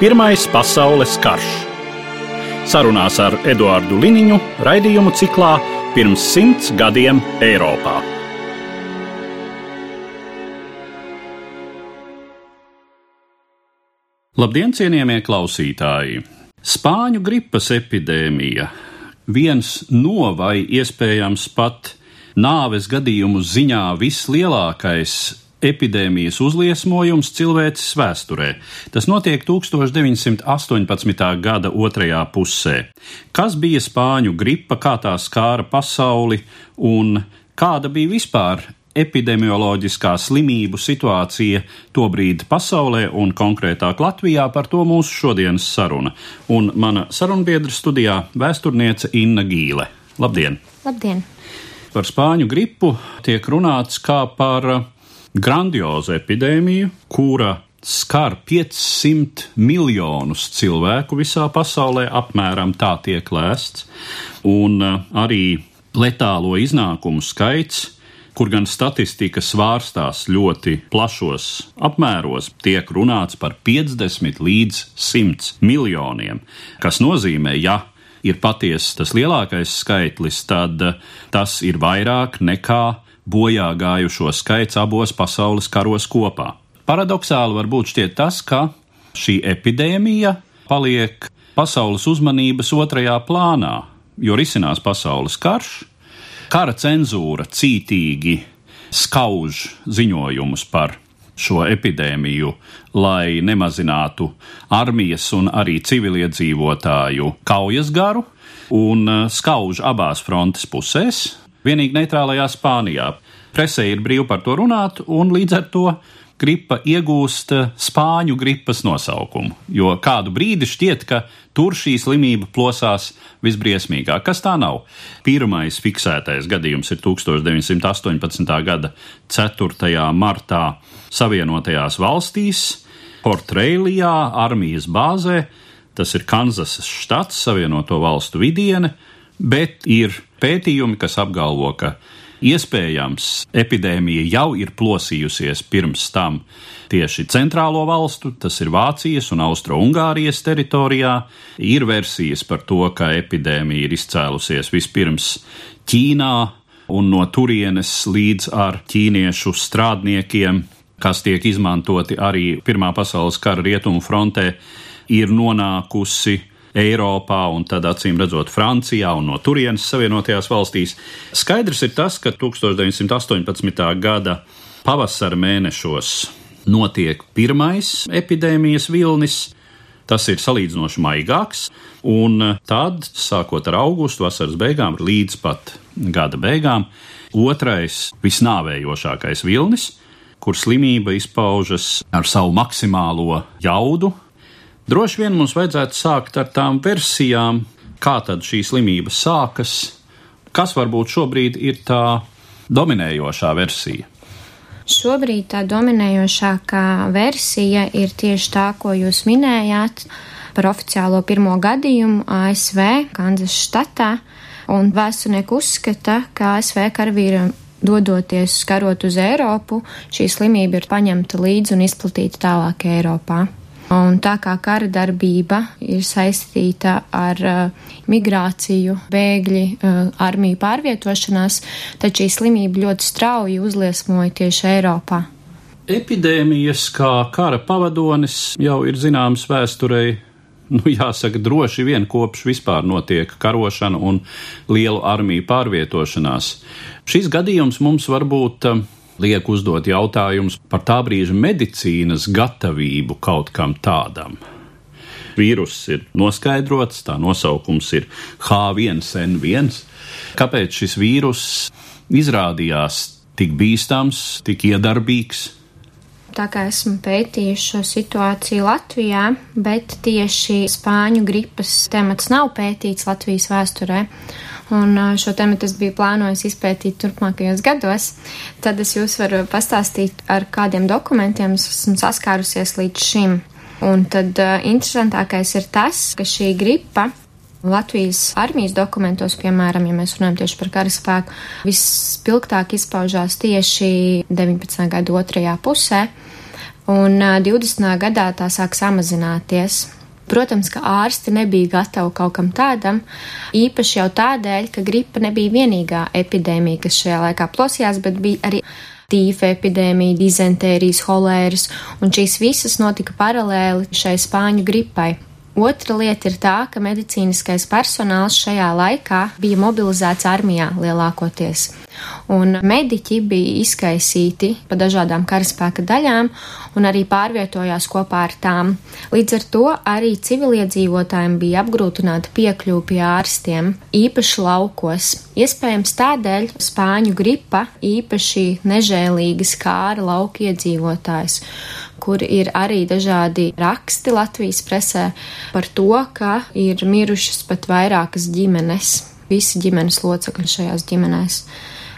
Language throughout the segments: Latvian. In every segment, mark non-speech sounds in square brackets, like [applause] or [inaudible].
Pirmais pasaules karš. Sarunās ar Eduāru Liniņu raidījumu ciklā Pirms simts gadiem Eiropā. Labdien, cienījamie klausītāji! Spāņu gripas epidēmija viens no vai iespējams pat nāves gadījumu ziņā vislielākais epidēmijas uzliesmojums cilvēces vēsturē. Tas notiek 1918. gada otrajā pusē. Kas bija spāņu gripa, kā tā skāra pasauli un kāda bija vispār epidemioloģiskā slimību situācija tobrīd pasaulē un konkrētāk Latvijā, par to mūsu šodienas saruna. Un mana sarunbiedra studijā - vēsturniece Inna Gīle. Labdien! Labdien! Par spāņu gripu tiek runāts kā par grandiozu epidēmiju, kura skar 500 miljonus cilvēku visā pasaulē, apmēram tā tiek lēsts, un arī letālo iznākumu skaits kur gan statistika svārstās ļoti plašos apmēros, tiek runāts par 50 līdz 100 miljoniem, kas nozīmē, ja ir patiesi tas lielākais skaitlis, tad tas ir vairāk nekā bojā gājušo skaits abos pasaules karos kopā. Paradoxāli varbūt šķiet tas, ka šī epidēmija paliek pasaules uzmanības otrajā plānā, jo risinās pasaules karš, Kara cenzūra cītīgi skauž ziņojumus par šo epidēmiju, lai nemazinātu armijas un arī civiliedzīvotāju kaujas garu, un uh, skauž abās frontes pusēs, vienīgi neitrālajā Spānijā. Presē ir brīvi par to runāt, un līdz ar to gripa iegūst spāņu gripas nosaukumu, jo kādu brīdi šķiet, ka tur šī slimība plosās visbriesmīgāk. Kas tā nav? Pirmais fiksētais gadījums ir 1918. gada 4. martā Savienotajās valstīs, Portreilijā, armijas bāzē. Tas ir Kanzasas štats, Savienoto valstu vidiene, bet ir pētījumi, kas apgalvo, ka Iespējams, epidēmija jau ir plosījusies pirms tam tieši centrālo valstu, tas ir Vācijas un Austro-Ungārijas teritorijā. Ir versijas par to, ka epidēmija ir izcēlusies vispirms Ķīnā un no turienes līdz ar ķīniešu strādniekiem, kas tiek izmantoti arī Pirmā pasaules kara rietumu frontē, ir nonākusi Eiropā un tad acīm redzot Francijā un no turienes Savienotajās valstīs. Skaidrs ir tas, ka 1918. gada pavasara mēnešos notiek pirmais epidēmijas vilnis. Tas ir salīdzinoši maigāks, un tad, sākot ar augustu, vasaras beigām līdz pat gada beigām, otrais visnāvējošākais vilnis, kur slimība izpaužas ar savu maksimālo jaudu, Droši vien mums vajadzētu sākt ar tām versijām, kā tad šī slimība sākas, kas varbūt šobrīd ir tā dominējošā versija. Šobrīd tā dominējošākā versija ir tieši tā, ko jūs minējāt par oficiālo pirmo gadījumu ASV, Kanzas štatā, un vēsturnieki uzskata, ka ASV karavīram dodoties karot uz Eiropu, šī slimība ir paņemta līdzi un izplatīta tālāk Eiropā. Un tā kā kara darbība ir saistīta ar uh, migrāciju, bēgļi, uh, armiju pārvietošanās, tad šī slimība ļoti strauji uzliesmoja tieši Eiropā. Epidēmijas kā kara pavadonis jau ir zināms vēsturei nu, jāsaka, droši vien kopš vispār notiek karošana un lielu armiju pārvietošanās. Šis gadījums mums varbūt uh, liek uzdot jautājumus par tā brīža medicīnas gatavību kaut kam tādam. Vīruss ir noskaidrots, tā nosaukums ir H1N1. Kāpēc šis vīruss izrādījās tik bīstams, tik iedarbīgs? tā kā esmu pētījuši šo situāciju Latvijā, bet tieši spāņu gripas temats nav pētīts Latvijas vēsturē. Un šo tematu es biju plānojis izpētīt turpmākajos gados. Tad es jūs varu pastāstīt, ar kādiem dokumentiem es esmu saskārusies līdz šim. Un tad interesantākais ir tas, ka šī gripa Latvijas armijas dokumentos, piemēram, ja mēs runājam tieši par karaspēku, vispilgtāk izpaužās tieši 19. gada otrajā pusē, un 20. gadā tā sāk samazināties. Protams, ka ārsti nebija gatavi kaut kam tādam, īpaši jau tādēļ, ka gripa nebija vienīgā epidēmija, kas šajā laikā plosījās, bet bija arī tīfa epidēmija, dizentērijas, holēras, un šīs visas notika paralēli šai spāņu gripai. Otra lieta ir tā, ka medicīniskais personāls šajā laikā bija mobilizēts armijā lielākoties. Un mediķi bija izkaisīti pa dažādām karaspēka daļām un arī pārvietojās kopā ar tām. Līdz ar to arī civiliedzīvotājiem bija apgrūtināta piekļuva pie ārstiem, īpaši laukos. Iespējams tādēļ spāņu gripa īpaši nežēlīgi skāra lauku iedzīvotājs kur ir arī dažādi raksti Latvijas presē par to, ka ir mirušas pat vairākas ģimenes, visi ģimenes locekļi šajās ģimenēs.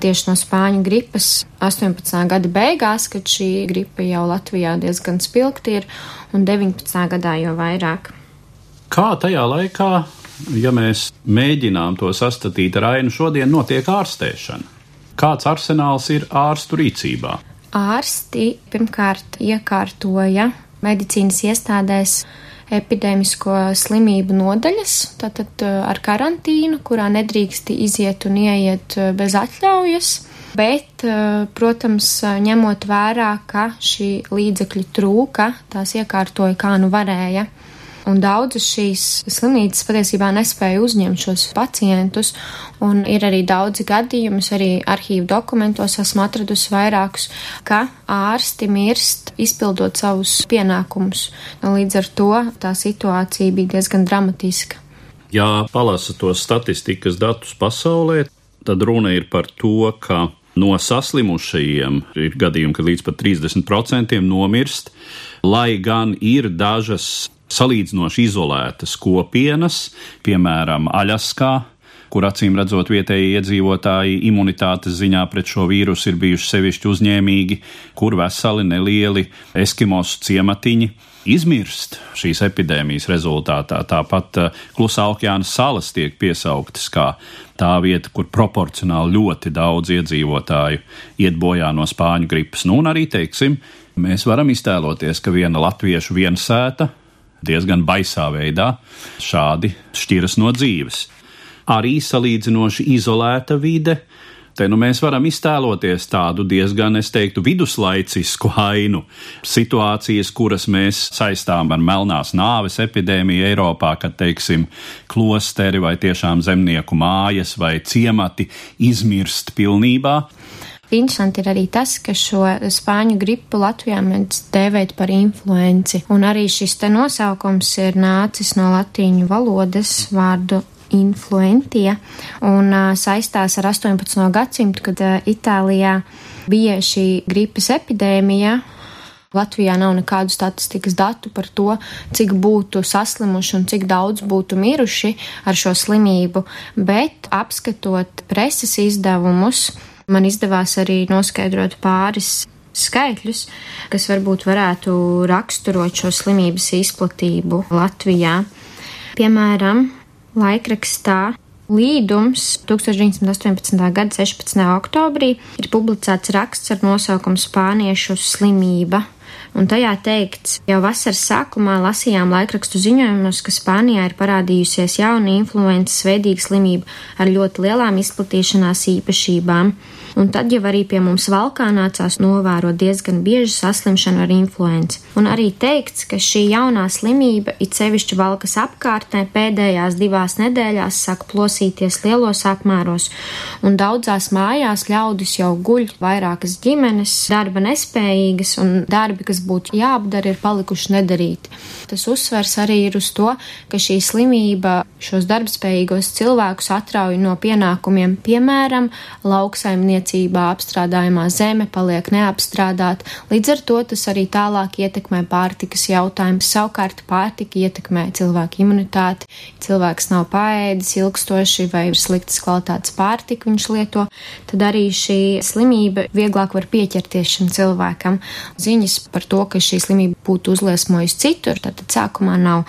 Tieši no spāņu gripas 18. gada beigās, kad šī gripa jau Latvijā diezgan spilgti ir, un 19. gadā jau vairāk. Kā tajā laikā, ja mēs mēģinām to sastatīt ar ainu, šodien notiek ārstēšana? Kāds arsenāls ir ārstu rīcībā? ārsti pirmkārt iekārtoja medicīnas iestādēs epidēmisko slimību nodaļas, tātad uh, ar karantīnu, kurā nedrīkst iziet un ieiet uh, bez atļaujas. Bet, uh, protams, ņemot vērā, ka šī līdzekļu trūka, tās iekārtoja kā nu varēja un daudzas šīs slimnīcas patiesībā nespēja uzņemt šos pacientus, un ir arī daudzi gadījumi, arī arhīvu dokumentos esmu atradusi vairākus, ka ārsti mirst izpildot savus pienākumus. Līdz ar to tā situācija bija diezgan dramatiska. Ja palasa tos statistikas datus pasaulē, tad runa ir par to, ka no saslimušajiem ir gadījumi, ka līdz pat 30% nomirst, lai gan ir dažas salīdzinoši izolētas kopienas, piemēram, Aļaskā, kur acīm redzot vietējie iedzīvotāji imunitātes ziņā pret šo vīrusu ir bijuši sevišķi uzņēmīgi, kur veseli nelieli eskimosu ciematiņi izmirst šīs epidēmijas rezultātā. Tāpat uh, Klusā okeāna salas tiek piesauktas kā tā vieta, kur proporcionāli ļoti daudz iedzīvotāju iet bojā no spāņu gripas. Nu, un arī, teiksim, mēs varam iztēloties, ka viena latviešu viensēta diezgan baisā veidā šādi šķiras no dzīves. Arī salīdzinoši izolēta vide. Te nu mēs varam iztēloties tādu diezgan, es teiktu, viduslaicisku hainu. Situācijas, kuras mēs saistām ar melnās nāves epidēmiju Eiropā, kad, teiksim, klosteri vai tiešām zemnieku mājas vai ciemati izmirst pilnībā. Interesanti ir arī tas, ka šo spāņu gripu Latvijā mēs dēvēt par influenci, un arī šis te nosaukums ir nācis no latīņu valodas vārdu influentie un uh, saistās ar 18. gadsimtu, kad uh, Itālijā bija šī gripas epidēmija. Latvijā nav nekādu statistikas datu par to, cik būtu saslimuši un cik daudz būtu miruši ar šo slimību, bet apskatot preses izdevumus, Man izdevās arī noskaidrot pāris skaitļus, kas varbūt varētu raksturot šo slimības izplatību Latvijā. Piemēram, laikrakstā Līdums 1918. gada 16. oktobrī ir publicēts raksts ar nosaukumu Spāniešu slimība un tajā teikts, jau vasaras sākumā lasījām laikrakstu ziņojumus, ka Spānijā ir parādījusies jauna influences veidīga slimība ar ļoti lielām izplatīšanās īpašībām, un tad jau arī pie mums valkā nācās novērot diezgan biežu saslimšanu ar influenci. Un arī teikts, ka šī jaunā slimība, it sevišķi valkas apkārtnē, pēdējās divās nedēļās sāk plosīties lielos apmēros, un daudzās mājās ļaudis jau guļ vairākas ģimenes, darba nespējīgas un darbi kas būtu jāapdara, ir palikuši nedarīti. Tas uzsvers arī ir uz to, ka šī slimība šos darbspējīgos cilvēkus atrauj no pienākumiem, piemēram, lauksaimniecībā apstrādājumā zeme paliek neapstrādāta, līdz ar to tas arī tālāk ietekmē pārtikas jautājumus. Savukārt pārtika ietekmē cilvēku imunitāti, cilvēks nav paēdis ilgstoši vai ir sliktas kvalitātes pārtika viņš lieto, tad arī šī slimība vieglāk var pieķerties šim cilvēkam. Ziņas par to, ka šī slimība būtu uzliesmojusi citur, tad sākumā nav.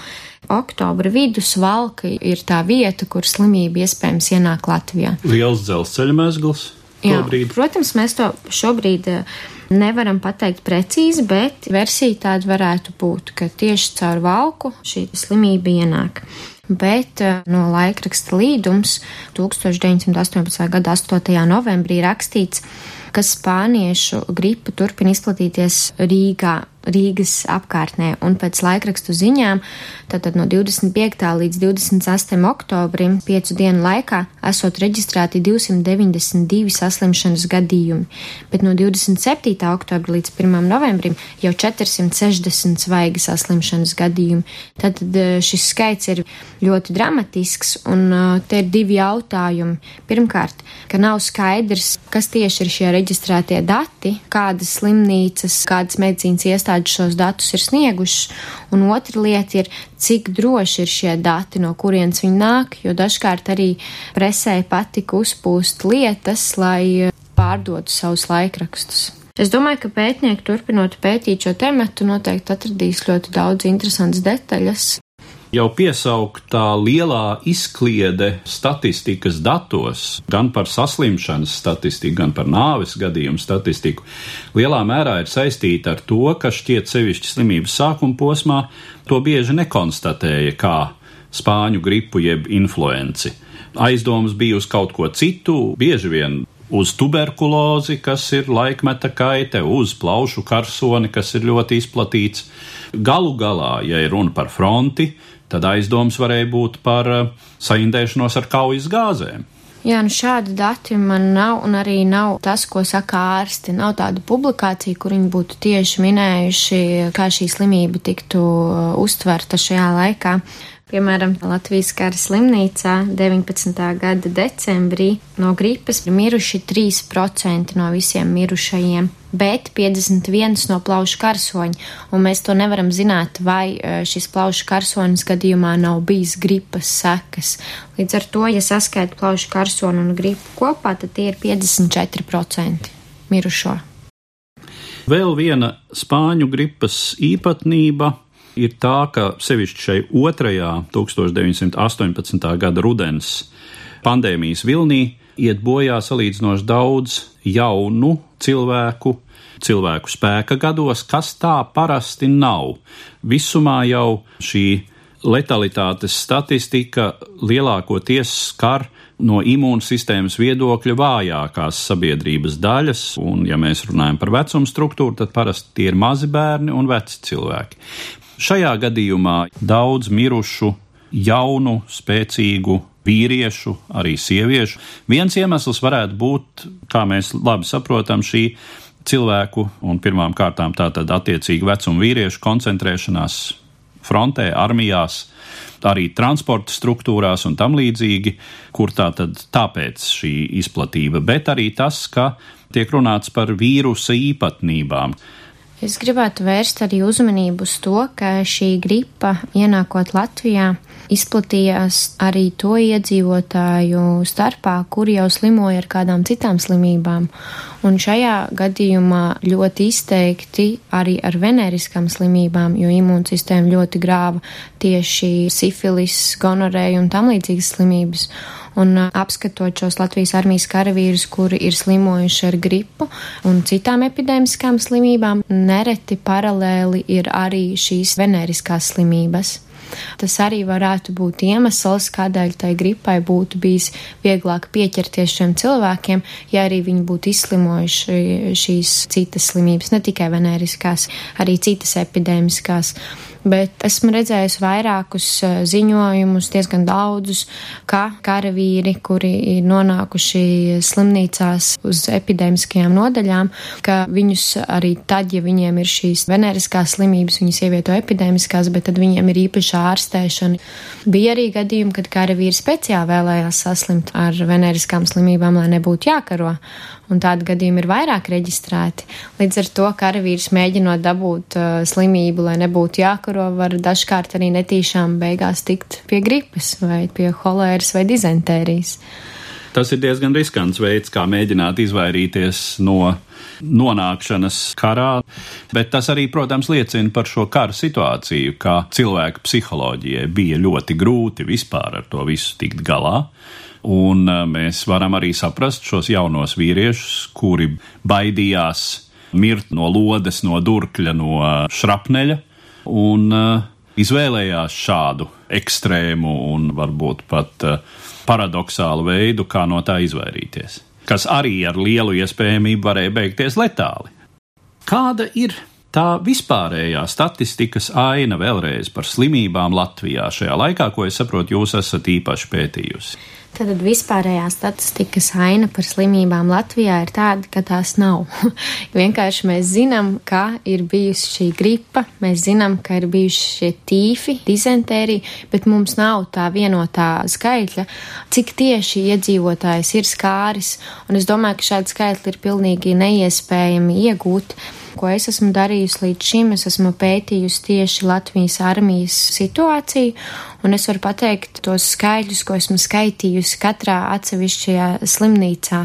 Oktobra vidus valka ir tā vieta, kur slimība iespējams ienāk Latvijā. Liels dzelzceļa mezgls. Jā, protams, mēs to šobrīd eh, nevaram pateikt precīzi, bet versija tāda varētu būt, ka tieši caur valku šī slimība ienāk. Bet eh, no laikraksta līdums 1918. gada 8. novembrī rakstīts, ka spāniešu gripa turpina izplatīties Rīgā, Rīgas apkārtnē, un pēc laikrakstu ziņām, tātad no 25. līdz 28. oktobrim, piecu dienu laikā, esot reģistrēti 292 saslimšanas gadījumi, bet no 27. oktobra līdz 1. novembrim jau 460 svaigi saslimšanas gadījumi. Tātad eh, šis skaits ir ļoti dramatisks, un uh, te ir divi jautājumi. Pirmkārt, ka nav skaidrs, kas tieši ir šie reģistrētie dati, kādas slimnīcas, kādas medicīnas iestādes iestādes šos datus ir sniegušas, un otra lieta ir, cik droši ir šie dati, no kurienes viņi nāk, jo dažkārt arī presē patika uzpūst lietas, lai pārdotu savus laikrakstus. Es domāju, ka pētnieki turpinot pētīt šo tematu noteikti atradīs ļoti daudz interesantas detaļas, jau piesauktā lielā izkliede statistikas datos, gan par saslimšanas statistiku, gan par nāves gadījumu statistiku, lielā mērā ir saistīta ar to, ka šķiet sevišķi slimības sākuma posmā to bieži nekonstatēja kā spāņu gripu jeb influenci. Aizdomas bija uz kaut ko citu, bieži vien uz tuberkulozi, kas ir laikmeta kaite, uz plaušu karsoni, kas ir ļoti izplatīts. Galu galā, ja ir runa par fronti, tad aizdoms varēja būt par eh, saindēšanos ar kaujas gāzēm. Jā, nu šādi dati man nav, un arī nav tas, ko saka ārsti. Nav tāda publikācija, kur viņi būtu tieši minējuši, kā šī slimība tiktu uh, uztverta šajā laikā. Piemēram, Latvijas kara slimnīcā 19. gada decembrī no gripas ir miruši 3% no visiem mirušajiem, bet 51 no plaušu karsoņa, un mēs to nevaram zināt, vai e, šis plaušu karsonis gadījumā nav bijis gripas sekas. Līdz ar to, ja saskaita plaušu karsonu un gripu kopā, tad tie ir 54% mirušo. Vēl viena spāņu gripas īpatnība ir tā, ka sevišķi šai otrajā 1918. gada rudens pandēmijas vilnī iet bojā salīdzinoši daudz jaunu cilvēku, cilvēku spēka gados, kas tā parasti nav. Visumā jau šī letalitātes statistika lielākoties skar no imūnsistēmas viedokļa vājākās sabiedrības daļas, un, ja mēs runājam par vecumu struktūru, tad parasti tie ir mazi bērni un veci cilvēki. Šajā gadījumā daudz mirušu, jaunu, spēcīgu vīriešu, arī sieviešu. Viens iemesls varētu būt, kā mēs labi saprotam, šī cilvēku un pirmām kārtām tātad attiecīgi vecuma vīriešu koncentrēšanās frontē, armijās, arī transporta struktūrās un tam līdzīgi, kur tā tad tāpēc šī izplatība, bet arī tas, ka tiek runāts par vīrusa īpatnībām. Es gribētu vērst arī uzmanību uz to, ka šī gripa ienākot Latvijā izplatījās arī to iedzīvotāju starpā, kuri jau slimoja ar kādām citām slimībām. Un šajā gadījumā ļoti izteikti arī ar veneriskām slimībām, jo imūnsistēma ļoti grāva tieši sifilis, gonorēju un tam līdzīgas slimības un apskatot šos Latvijas armijas karavīrus, kuri ir slimojuši ar gripu un citām epidēmiskām slimībām, nereti paralēli ir arī šīs veneriskās slimības. Tas arī varētu būt iemesls, kādēļ tai gripai būtu bijis vieglāk pieķerties šiem cilvēkiem, ja arī viņi būtu izslimojuši šīs citas slimības, ne tikai veneriskās, arī citas epidēmiskās. Bet esmu redzējusi vairākus ziņojumus, diezgan daudzus, ka karavīri, kuri ir nonākuši slimnīcās uz epidēmiskajām nodaļām, ka viņus arī tad, ja viņiem ir šīs veneriskās slimības, viņus ievieto epidēmiskās, bet tad viņiem ir īpaša ārstēšana. Bija arī gadījumi, kad karavīri speciāli vēlējās saslimt ar veneriskām slimībām, lai nebūtu jākaro un tādi gadījumi ir vairāk reģistrēti. Līdz ar to karavīrs mēģinot dabūt uh, slimību, lai nebūtu jākaro, var dažkārt arī netīšām beigās tikt pie gripas vai pie holēras vai dizentērijas. Tas ir diezgan riskants veids, kā mēģināt izvairīties no nonākšanas karā, bet tas arī, protams, liecina par šo kara situāciju, kā cilvēku psiholoģijai bija ļoti grūti vispār ar to visu tikt galā. Un eh, mēs varam arī saprast šos jaunos vīriešus, kuri baidījās mirt no lodes, no durkļa, no eh, šrapneļa, un uh, izvēlējās šādu ekstrēmu un varbūt pat uh, paradoxālu veidu, kā no tā izvairīties, kas arī ar lielu iespējamību varēja beigties letāli. Kāda ir tā vispārējā statistikas aina vēlreiz par slimībām Latvijā šajā laikā, ko es saprotu, jūs esat īpaši pētījusi? Tad vispārējā statistikas aina par slimībām Latvijā ir tāda, ka tās nav. [laughs] Vienkārši mēs zinām, ka ir bijusi šī gripa, mēs zinām, ka ir bijuši šie tīfi, dizentērija, bet mums nav tā vienotā skaitļa, cik tieši iedzīvotājs ir skāris, un es domāju, ka šādi skaitļi ir pilnīgi neiespējami iegūt ko es esmu darījusi līdz šim. Es esmu pētījusi tieši Latvijas armijas situāciju, un es varu pateikt tos skaidrus, ko esmu skaitījusi katrā atsevišķajā slimnīcā,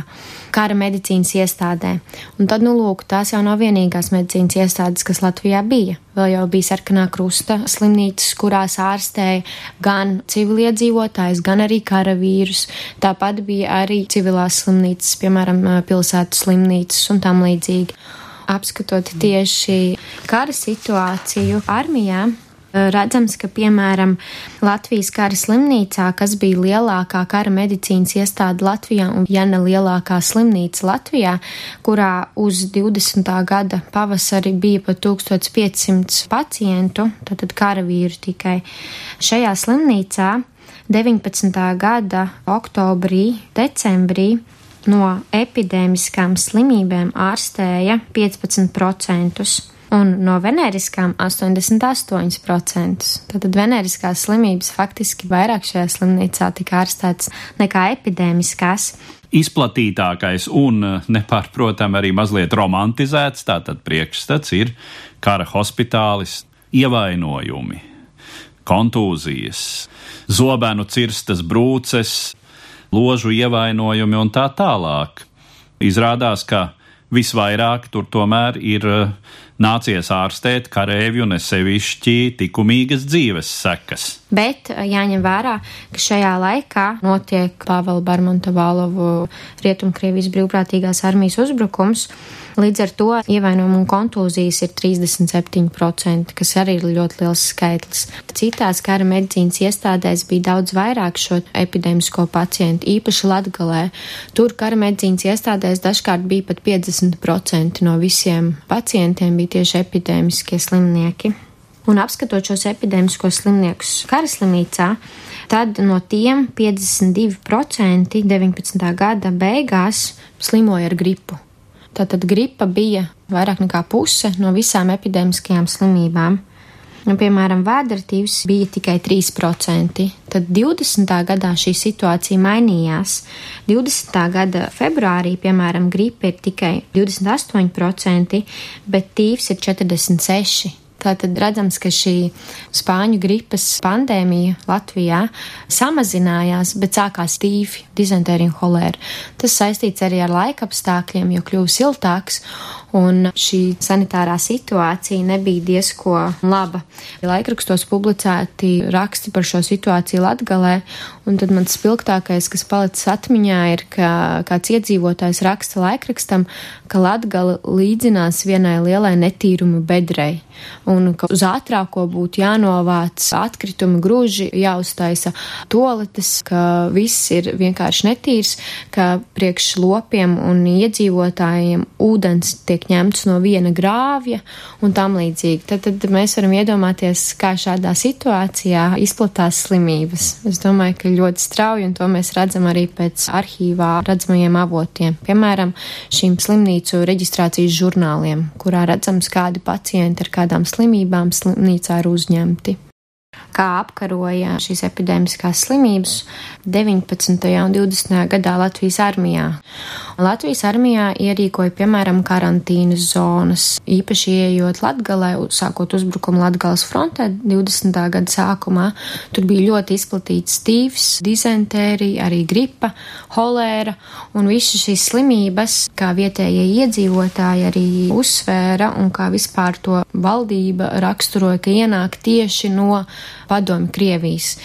kara medicīnas iestādē. Un tad, nu, lūk, tās jau nav vienīgās medicīnas iestādes, kas Latvijā bija. Vēl jau bija sarkanā krusta slimnīcas, kurās ārstēja gan civiliedzīvotājs, gan arī karavīrus. Tāpat bija arī civilās slimnīcas, piemēram, pilsētu slimnīcas un tam līdzīgi apskatot tieši kara situāciju armijā. Redzams, ka, piemēram, Latvijas kara slimnīcā, kas bija lielākā kara medicīnas iestāde Latvijā un, ja ne lielākā slimnīca Latvijā, kurā uz 20. gada pavasari bija pat 1500 pacientu, tātad karavīru tikai, šajā slimnīcā 19. gada oktobrī, decembrī no epidēmiskām slimībām ārstēja 15% un no veneriskām 88%. Tātad veneriskās slimības faktiski vairāk šajā slimnīcā tika ārstētas nekā epidēmiskās. Izplatītākais un nepārprotami arī mazliet romantizēts tātad priekšstats ir kara hospitālis ievainojumi, kontūzijas, zobenu cirstas brūces, ložu ievainojumi un tā tālāk. Izrādās, ka visvairāk tur tomēr ir eh, nācies ārstēt karēvju nesevišķi likumīgas dzīves sekas. Bet eh, jāņem vērā, ka šajā laikā notiek Pāvela Barmontovālovu Rietumkrievijas brīvprātīgās armijas uzbrukums. Līdz ar to ievainojumu un kontūzijas ir 37%, kas arī ir ļoti liels skaitlis. Citās kara medicīnas iestādēs bija daudz vairāk šo epidēmisko pacientu, īpaši Latgalē. Tur kara medicīnas iestādēs dažkārt bija pat 50% no visiem pacientiem bija tieši epidēmiskie slimnieki. Un apskatot šos epidēmiskos slimniekus kara slimnīcā, tad no tiem 52% 19. gada beigās slimoja ar gripu. Tātad gripa bija vairāk nekā puse no visām epidēmiskajām slimībām. Nu, piemēram, vēdratīvs bija tikai 3%. Tad 20. gadā šī situācija mainījās. 20. gada februārī, piemēram, gripa ir tikai 28%, bet tīvs ir 46%. Tātad redzams, ka šī spāņu gripas pandēmija Latvijā samazinājās, bet sākās tīfi, dizentērija un holēra. Tas saistīts arī ar laika apstākļiem, jo kļuva siltāks, un šī sanitārā situācija nebija diezko laba. Laikrakstos publicēti raksti par šo situāciju Latgalē, un tad mans spilgtākais, kas palicis atmiņā, ir, ka kāds iedzīvotājs raksta laikrakstam, ka Latgala līdzinās vienai lielai netīrumu bedrei, un ka uz ātrāko būtu jānovāc atkritumi gruži, jāuztaisa toaletes, ka viss ir vienkārši netīrs, ka priekš lopiem un iedzīvotājiem ūdens tiek tiek ņemts no viena grāvja un tam līdzīgi. Tad, tad mēs varam iedomāties, kā šādā situācijā izplatās slimības. Es domāju, ka ļoti strauji, un to mēs redzam arī pēc arhīvā redzamajiem avotiem. Piemēram, šīm slimnīcu reģistrācijas žurnāliem, kurā redzams, kādi pacienti ar kādām slimībām slimnīcā ir uzņemti kā apkaroja šīs epidēmiskās slimības 19. un 20. gadā Latvijas armijā. Latvijas armijā ierīkoja, piemēram, karantīnas zonas, īpaši ieejot Latgalē, sākot uzbrukumu Latgales frontē 20. gada sākumā. Tur bija ļoti izplatīts tīvs, dizentērija, arī gripa, holēra un visas šīs slimības, kā vietējie iedzīvotāji arī uzsvēra un kā vispār to valdība raksturoja, ka ienāk tieši no padomu Krievijas.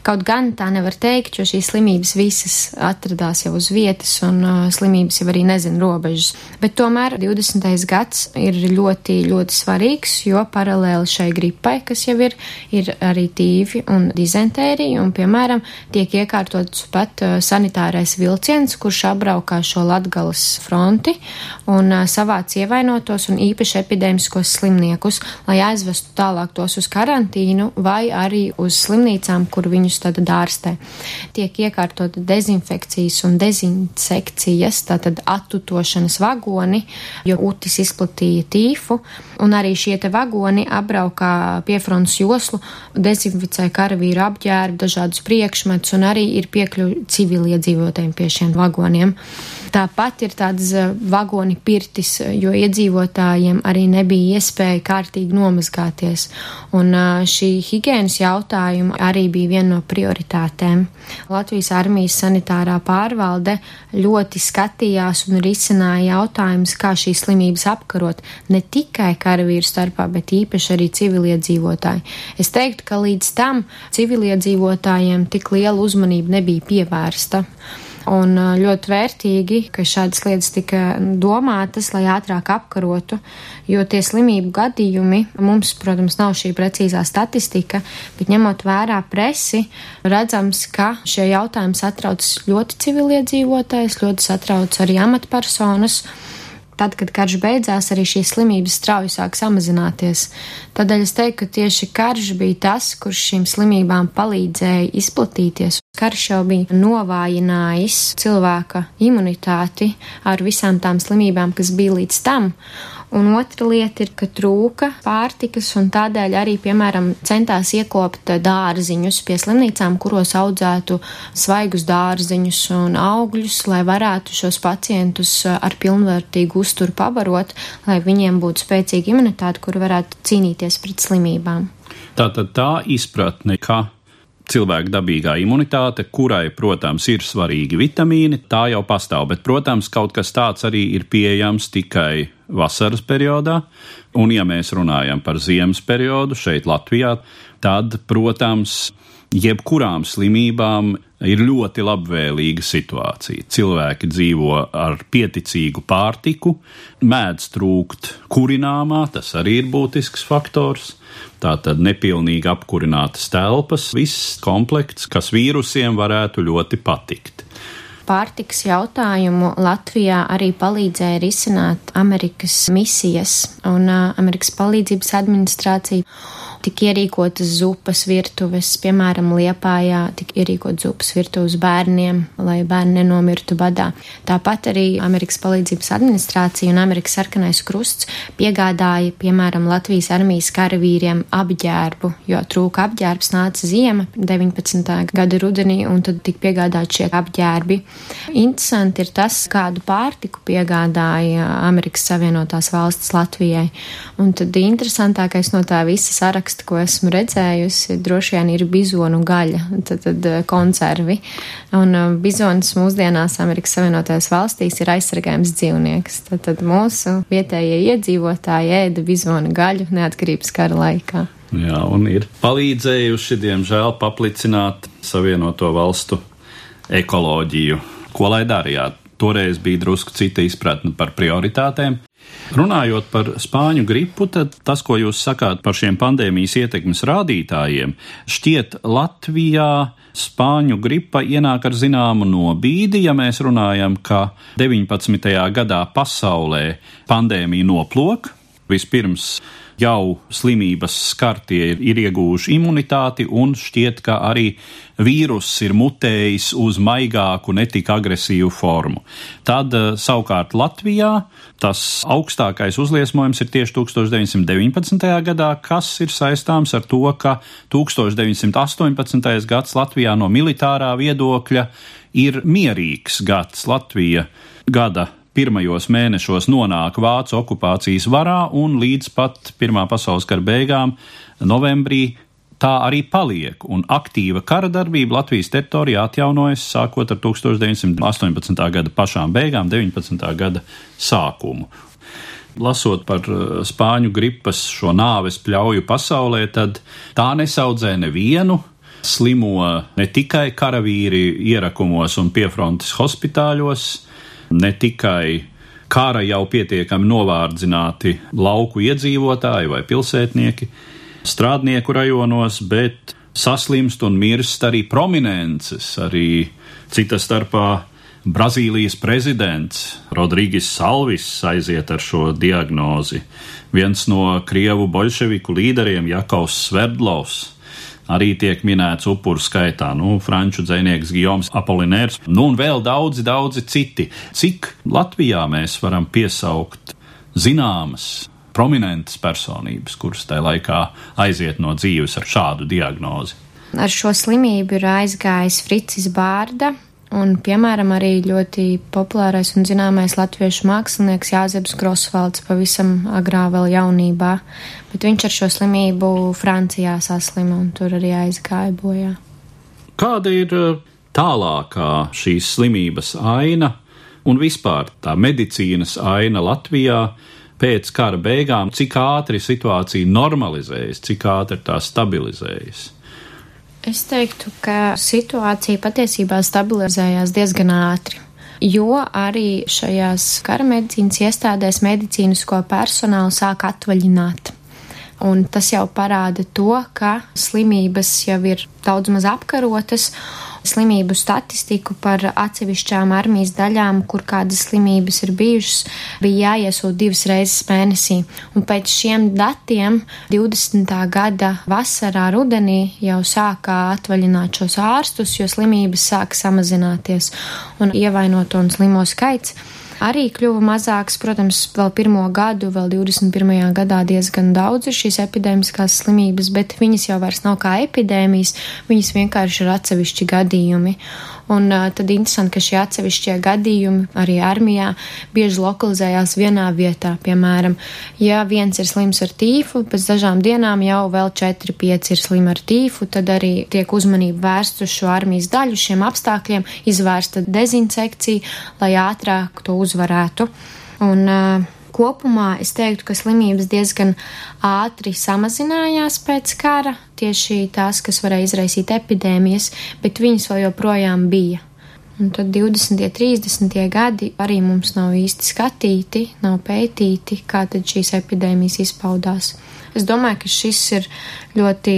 Kaut gan tā nevar teikt, jo šīs slimības visas atradās jau uz vietas un uh, slimības jau arī nezina robežas. Bet tomēr 20. gads ir ļoti, ļoti svarīgs, jo paralēli šai gripai, kas jau ir, ir arī tīvi un dizentērija, un, piemēram, tiek iekārtots pat uh, sanitārais vilciens, kurš apbraukā šo Latgalas fronti un uh, savāc ievainotos un īpaši epidēmiskos slimniekus, lai aizvestu tālāk tos uz karantīnu vai arī uz slimnīcām, kur viņu viņus tad dārstē. Tiek iekārtota dezinfekcijas un dezinsekcijas, tātad attutošanas vagoni, jo utis izplatīja tīfu, un arī šie te vagoni apbraukā piefrontes joslu, dezinficē karavīru apģērbu, dažādus priekšmetus, un arī ir piekļuvi civiliedzīvotājiem pie šiem vagoniem. Tāpat ir tādas eh, vagoni pirtis, jo iedzīvotājiem arī nebija iespēja kārtīgi nomazgāties. Un eh, šī higienas jautājuma arī bija viena no prioritātēm. Latvijas armijas sanitārā pārvalde ļoti skatījās un risināja jautājumus, kā šīs slimības apkarot ne tikai karavīru starpā, bet īpaši arī civiliedzīvotāji. Es teiktu, ka līdz tam civiliedzīvotājiem tik liela uzmanība nebija pievērsta. Un ļoti vērtīgi, ka šādas lietas tika domātas, lai ātrāk apkarotu, jo tie slimību gadījumi mums, protams, nav šī precīzā statistika, bet ņemot vērā presi, redzams, ka šie jautājumi satrauc ļoti civiliedzīvotājs, ļoti satrauc arī amatpersonas tad, kad karš beidzās, arī šīs slimības strauji sāk samazināties. Tādēļ es teiktu, ka tieši karš bija tas, kurš šīm slimībām palīdzēja izplatīties. Karš jau bija novājinājis cilvēka imunitāti ar visām tām slimībām, kas bija līdz tam. Un otra lieta ir, ka trūka pārtikas, un tādēļ arī, piemēram, centās iekopt dārziņus pie slimnīcām, kuros audzētu svaigus dārziņus un augļus, lai varētu šos pacientus ar pilnvērtīgu uzturu pabarot, lai viņiem būtu spēcīga imunitāte, kur varētu cīnīties pret slimībām. Tātad tā izpratne, ka cilvēka dabīgā imunitāte, kurai, protams, ir svarīgi vitamīni, tā jau pastāv, bet, protams, kaut kas tāds arī ir pieejams tikai vasaras periodā, un, ja mēs runājam par ziemas periodu šeit Latvijā, tad, protams, jebkurām slimībām ir ļoti labvēlīga situācija. Cilvēki dzīvo ar pieticīgu pārtiku, mēdz trūkt kurināmā, tas arī ir būtisks faktors. Tātad nepilnīgi apkurinātas telpas, viss komplekts, kas vīrusiem varētu ļoti patikt pārtikas jautājumu Latvijā arī palīdzēja risināt Amerikas misijas un Amerikas palīdzības administrācija tika ierīkotas zupas virtuves, piemēram, Liepājā tika ierīkot zupas virtuves bērniem, lai bērni nenomirtu badā. Tāpat arī Amerikas palīdzības administrācija un Amerikas sarkanais krusts piegādāja, piemēram, Latvijas armijas karavīriem apģērbu, jo trūka apģērbs nāca ziema 19. gada rudenī, un tad tika piegādāti šie apģērbi. Interesanti ir tas, kādu pārtiku piegādāja Amerikas Savienotās valstis Latvijai. Un tad interesantākais no tā visa saraksta sarakstu, ko esmu redzējusi, droši vien ir bizonu gaļa, tad, tad eh, konservi. Un eh, bizons mūsdienās Amerikas Savienotajās valstīs ir aizsargājums dzīvnieks. Tad, tad mūsu vietējie iedzīvotāji ēda bizonu gaļu neatkarības kara laikā. Jā, un ir palīdzējuši, diemžēl, paplicināt Savienoto valstu ekoloģiju. Ko lai darījāt? Toreiz bija drusku cita izpratne par prioritātēm. Runājot par spāņu gripu, tad tas, ko jūs sakāt par šiem pandēmijas ietekmes rādītājiem, šķiet Latvijā spāņu gripa ienāk ar zināmu nobīdi, ja mēs runājam, ka 19. gadā pasaulē pandēmija noplok. Vispirms jau slimības skartie ir, ir ieguvuši imunitāti, un šķiet, ka arī vīruss ir mutējis uz maigāku, netik agresīvu formu. Tad eh, savukārt Latvijā tas augstākais uzliesmojums ir tieši 1919. gadā, kas ir saistāms ar to, ka 1918. gads Latvijā no militārā viedokļa ir mierīgs gads. Latvija gada pirmajos mēnešos nonāk Vācu okupācijas varā un līdz pat Pirmā pasaules kara beigām novembrī tā arī paliek, un aktīva kara darbība Latvijas teritorijā atjaunojas sākot ar 1918. gada pašām beigām, 19. gada sākumu. Lasot par uh, spāņu gripas šo nāves pļauju pasaulē, tad tā nesaudzē nevienu, slimo ne tikai karavīri ierakumos un piefrontes hospitāļos, ne tikai kara jau pietiekami novārdzināti lauku iedzīvotāji vai pilsētnieki strādnieku rajonos, bet saslimst un mirst arī prominences, arī cita starpā Brazīlijas prezidents Rodrīgis Salvis aiziet ar šo diagnozi. Viens no krievu bolševiku līderiem Jakovs Sverdlovs arī tiek minēts upuru skaitā. Nu, franču dzinieks Gijoms Apolinērs, nu un vēl daudzi, daudzi citi. Cik Latvijā mēs varam piesaukt zināmas, prominentas personības, kuras tajā laikā aiziet no dzīves ar šādu diagnozi? Ar šo slimību ir aizgājis Fricis Bārda, Un, piemēram, arī ļoti populārais un zināmais latviešu mākslinieks Jāzeps Grosvalds pavisam agrā vēl jaunībā, bet viņš ar šo slimību Francijā saslima un tur arī aizgāja bojā. Kāda ir uh, tālākā šīs slimības aina un vispār tā medicīnas aina Latvijā pēc kara beigām, cik ātri situācija normalizējas, cik ātri tā stabilizējas? Es teiktu, ka situācija patiesībā stabilizējās diezgan ātri. Jo arī šajās kara medicīnas iestādēs medicīnisko personālu sāk atvaļināt. Un tas jau parāda to, ka slimības jau ir daudz maz apkarotas, slimību statistiku par atsevišķām armijas daļām, kur kādas slimības ir bijušas, bija jāiesūt divas reizes mēnesī. Un pēc šiem datiem 20. gada vasarā, rudenī jau sākā atvaļināt šos ārstus, jo slimības sāka samazināties un ievainoto un slimo skaits arī kļuva mazāks. Protams, vēl pirmo gadu, vēl 21. gadā diezgan daudz ir šīs epidēmiskās slimības, bet viņas jau vairs nav kā epidēmijas, viņas vienkārši ir atsevišķi gadījumi. Un tad interesanti, ka šie atsevišķie gadījumi arī armijā bieži lokalizējās vienā vietā. Piemēram, ja viens ir slims ar tīfu, pēc dažām dienām jau vēl 4-5 ir slimi ar tīfu, tad arī tiek uzmanība vērsta uz šo armijas daļu, šiem apstākļiem, izvērsta dezinsekcija, lai ātrāk to uzvarētu. Un, uh, Kopumā es teiktu, ka slimības diezgan ātri samazinājās pēc kara, tieši tās, kas varēja izraisīt epidēmijas, bet viņas vēl joprojām bija. Un tad 20. un 30. gadi arī mums nav īsti skatīti, nav pētīti, kā tad šīs epidēmijas izpaudās. Es domāju, ka šis ir ļoti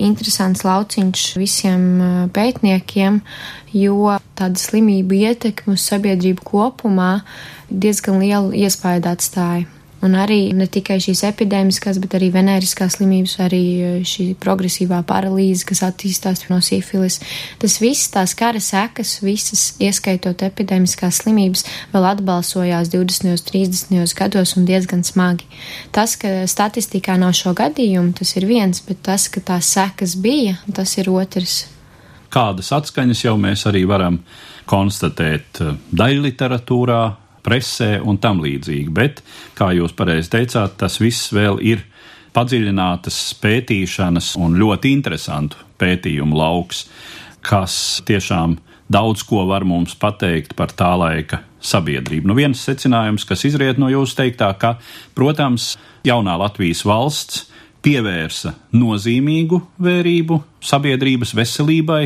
interesants lauciņš visiem pētniekiem, jo tāda slimība ietekme uz sabiedrību kopumā diezgan lielu iespēju atstāja. Un arī ne tikai šīs epidēmiskās, bet arī venēriskās slimības, arī e, šī progresīvā paralīze, kas attīstās no sifilis. Tas viss, tās kara sekas, visas, ieskaitot epidēmiskās slimības, vēl atbalsojās 20. un 30. gados un diezgan smagi. Tas, ka statistikā nav šo gadījumu, tas ir viens, bet tas, ka tās sekas bija, tas ir otrs. Kādas atskaņas jau mēs arī varam konstatēt e, daļliteratūrā, presē un tam līdzīgi. Bet, kā jūs pareizi teicāt, tas viss vēl ir padziļinātas pētīšanas un ļoti interesantu pētījumu lauks, kas tiešām daudz ko var mums pateikt par tā laika sabiedrību. Nu, viens secinājums, kas izriet no jūsu teiktā, ka, protams, jaunā Latvijas valsts pievērsa nozīmīgu vērību sabiedrības veselībai,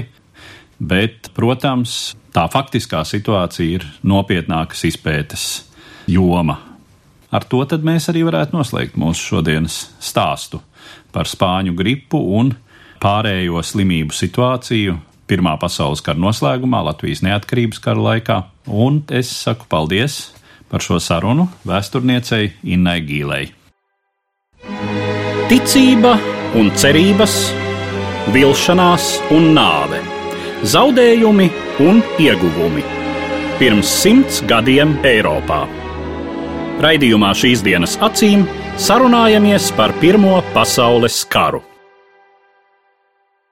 bet, protams, tā faktiskā situācija ir nopietnākas izpētes joma. ar to mēs arī varētu noslēgt mūsu šodienas stāstu par spāņu gripu un pārējo slimību situāciju Pirmā pasaules kara noslēgumā, Latvijas neatkarības kara laikā. Un es saku paldies par šo sarunu vēsturniecei Innai Gīlei. Ticība un cerības, vilšanās un nāve, zaudējumi un ieguvumi. Pirms simts gadiem Eiropā. Raidījumā šīs dienas acīm sarunājamies par Pirmo pasaules karu.